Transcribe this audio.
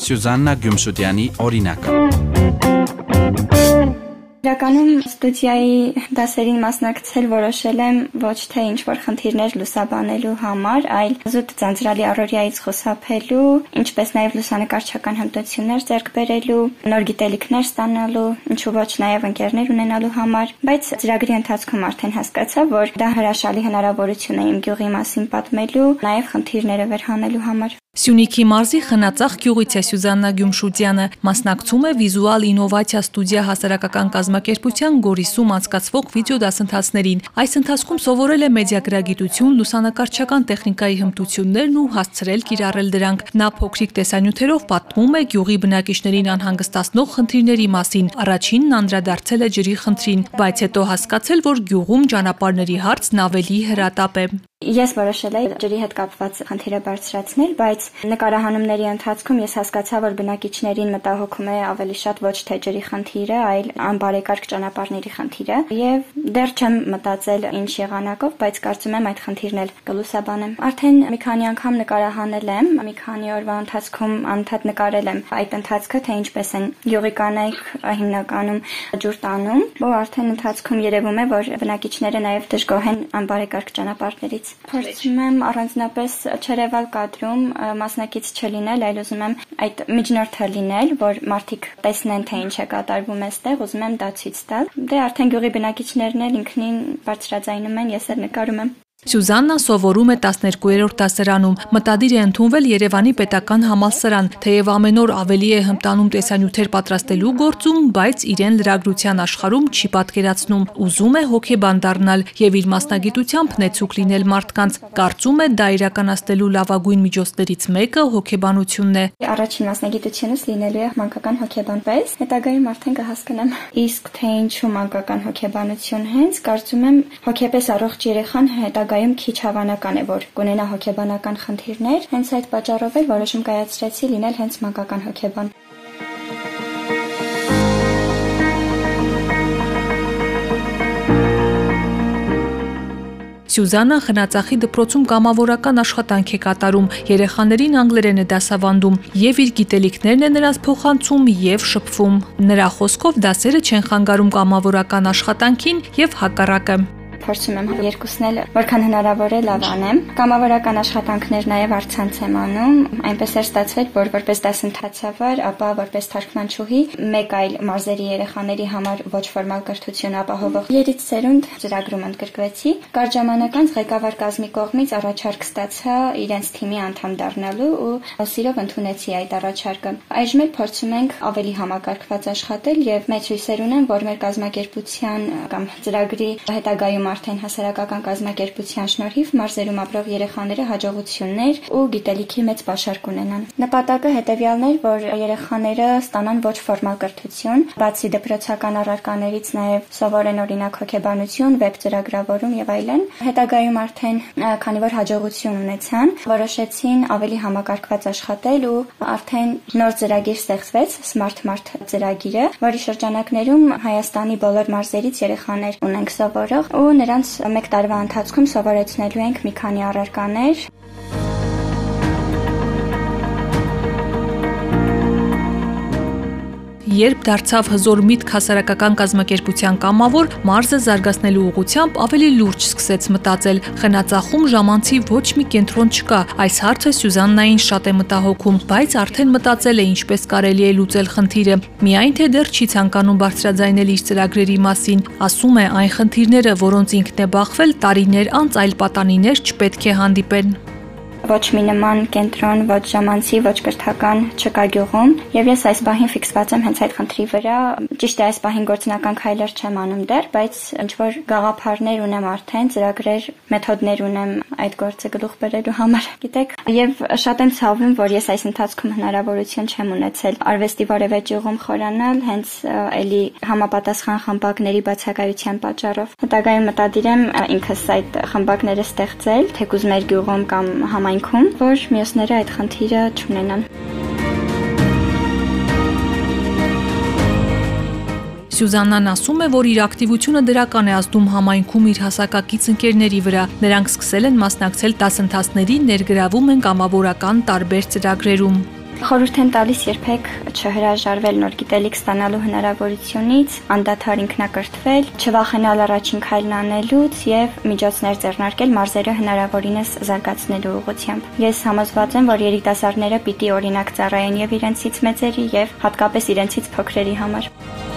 Suzanna Gümşüdjani Orinaga. Իրականում ստուդիայի դասերին մասնակցել որոշել եմ ոչ թե ինչ-որ խնդիրներ լուսաբանելու համար, այլ զուտ ձանձրալի առօրյայից խուսափելու, ինչպես նաև լուսանկարչական հմտություններ ձեռք բերելու, նոր գիտելիքներ ստանալու, ինչու ոչ նաև ընկերներ ունենալու համար, բայց ծրագրի ընթացքում արդեն հասկացա, որ դա հրաշալի հնարավորություն է իմ գյուղի մասին պատմելու, նաև խնդիրները վերհանելու համար։ Սյունիքի մարզի խնածախ գյուղից է Սյուզաննա Գյումշուտյանը, մասնակցում է Վիզուալ ինովացիա ստուդիա հասարակական կազմակերպության Գորիսում անցկացվող վիդեոդասընթացներին։ Այս ընթացքում սովորել է մեդիագրագիտություն, լուսանկարչական տեխնիկայի հմտություններն ու հասցրել կիրառել դրանք։ Նա փոքրիկ տեսանյութերով պատմում է գյուղի բնակիչներին անհանգստացնող խնդիրների մասին։ Առաջինն անդրադարձել է ջրի խնդրին, բայց հետո հասկացել, որ գյուղում ճանապարհների հարցն ավելի հրատապ է։ Ես որոշել էի ջրի հետ կապված խնդիրը բարձրացնել, բայց նկարահանումների ընթացքում ես հասկացա, որ բնակիչներին մտահոգում է ավելի շատ ոչ թե ջրի խնդիրը, այլ անբարեկարգ ճանապարհների խնդիրը, եւ դեռ չեմ մտածել ինչ եղանակով, բայց կարծում եմ այդ խնդիրն էլ կլուսաբանեմ։ Արդեն մի քանի անգամ նկարահանել եմ, մի քանի օրվա ընթացքում անդադ նկարել եմ այդ ընթացքը, թե ինչպես են յուղի կանայք հիմնականում ջուր տանում, որ արդեն ընթացքում երևում է, որ բնակիչները նաեւ դժգոհ են անբարեկարգ ճանապարհներից Փորձում եմ առանձնապես չերևալ կադրում մասնակից չլինել, այլ ուզում եմ այդ միջնորդը լինել, որ մարդիկ տեսնեն թե ինչ է կատարվում այստեղ, ուզում եմ դա ցույց տալ։ Դե արդեն գյուղի բնակիչներն էլ ինքնին բարձրաձայնում են, ես էլ նկարում եմ։ Սյուզաննա սովորում է 12-րդ դասարանում։ Մտադիր է ընդունվել Երևանի պետական համալսարան, թեև ամեն օր ավելի է հմտանում տեսանյութեր պատրաստելու գործում, բայց իրեն լրագրության աշխարհում չի պատկերացնում։ Ուզում է հոգեբան դառնալ եւ իր մասնագիտությամբ նեցուկ լինել մարդկանց։ Կարծում է դա իրականացնելու լավագույն միջոցներից մեկը հոգեբանությունն է։ Առաջին մասնագիտությունս լինելու է մանկական հոգեբան պես, հետագայում արդեն կհասկանամ իսկ թե ինչու մանկական հոգեբանություն հենց կարծում եմ հոգեպես առողջ երեխան հետագա հետագայում քիչ հավանական է, որ կունենա հոգեբանական խնդիրներ, հենց այդ պատճառով էլ որոշում կայացրեցի լինել հենց մանկական հոգեբան։ Սյուզանա խնածախի դպրոցում կամավորական աշխատանք է կատարում, երեխաներին անգլերեն է դասավանդում եւ իր գիտելիքներն է նրանց փոխանցում եւ շփվում։ Նրա խոսքով դասերը չեն խանգարում կամավորական աշխատանքին եւ հակառակը փորձում եմ երկուսն էլ որքան հնարավոր է լավ անեմ։ Կամավորական աշխատանքներ նաև արցանց եմ անում։ Այնպես էր ստացվել, որ որպես դասընթացավար, ապա որպես թարգմանչուհի մեկ այլ մարզերի երեխաների համար ոչ ֆորմալ կրթություն ապահովող երից սերունդ ծրագրում ընդգրկվեցի։ Կար ժամանակ անց ղեկավար կազմի կողմից առաջարկ ստացա իրենց թիմի անդամ դառնալու ու սիրով ընդունեցի այդ առաջարկը։ Այժմ էլ փորձում ենք ավելի համակարգված աշխատել եւ մեծ հույսեր ունեմ, որ մեր կազմակերպության կամ ծրագրի հետագայում արդեն հասարակական կազմակերպության շնորհիվ մարզերում ապրող երեխաները հաջողություններ ու գիտելիքի մեծ պաշար կունենան։ Նպատակը հետևյալն էր, որ երեխաները ստանան ոչ ֆորմալ կրթություն, բացի դպրոցական առարկաներից նաև սովորեն օրինակ հոգեբանություն, վեբ ծրագրավորում եւ այլն։ Հետագայում արդեն քանի որ հաջողություն ունեցան, որոշեցին ավելի համակարգված աշխատել ու արդեն նոր ծրագիր ստեղծվեց Smart Mart ծրագիրը, որի շրջանակներում Հայաստանի բոլոր մարզերից երեխաներ ունենք սովորող ու նրանց մեկ տարվա ընթացքում սովորեցնելու ենք մի քանի առարկաներ, Երբ դարձավ հզոր միտք հասարակական կազմակերպության կամավոր, մարզը զարգացնելու ուղղությամբ ավելի լուրջ սկսեց մտածել։ Խնածախում ժամանցի ոչ մի կենտրոն չկա։ Այս հարցը Սյուզաննային շատ է մտահոգում, բայց արդեն մտածել է ինչպես կարելի է լուծել խնդիրը։ Միայն թե դեռ չի ցանկանում բարձրաձայնել իր ծրագրերի մասին։ Ասում է այն խնդիրները, որոնց ինքն է բախվել, տարիներ անց այլ պատանիներ չպետք է հանդիպեն ոչ մի նման կենտրոն, ոչ ժամանցի, ոչ կրթական չկա գյուղում, եւ ես այս բահին ֆիքսված եմ հենց այդ խնդրի վրա։ Ճիշտ է, այս բահին գործնական քայլեր չեմ անում դեռ, բայց ինչ որ գաղափարներ ունեմ արդեն, ծրագրեր, մեթոդներ ունեմ այդ գործը գլուխ բերելու համար։ Գիտեք, եւ շատ եմ ցավում, որ ես այս ընթացքում հնարավորություն չեմ ունեցել արվեստի որևէ ճյուղում խորանալ, հենց էլի համապատասխան խմբակների բացակայության պատճառով։ Հետագայում մտադիր եմ ինքս այդ խմբակները ստեղծել, թեկուզ մեր գյուղում կամ համայն համայնքում, որ մյուսները այդ խնդիրը չունենան։ Սյուզաննան ասում է, որ իր ակտիվությունը դրական է ազդում համայնքում իր հասակակից ընկերների վրա։ Նրանք սկսել են մասնակցել դասընթացների, ներգրավում են կամավորական տարբեր ծրագրերում։ Խորհուրդ են տալիս երբեք չհրաժարվել նոր գիտելիք ստանալու հնարավորությունից, անդադար ինքնակրթվել, չվախենալ առաջին քայլն անելուց եւ միջոցներ ձեռնարկել մարզերը հնարավորինս զարգացնելու ուղղությամբ։ Ես համոզված եմ, որ երիտասարդները պիտի օրինակ ծառայեն եւ իրենցից մեծերի եւ հատկապես իրենցից փոքրերի համար։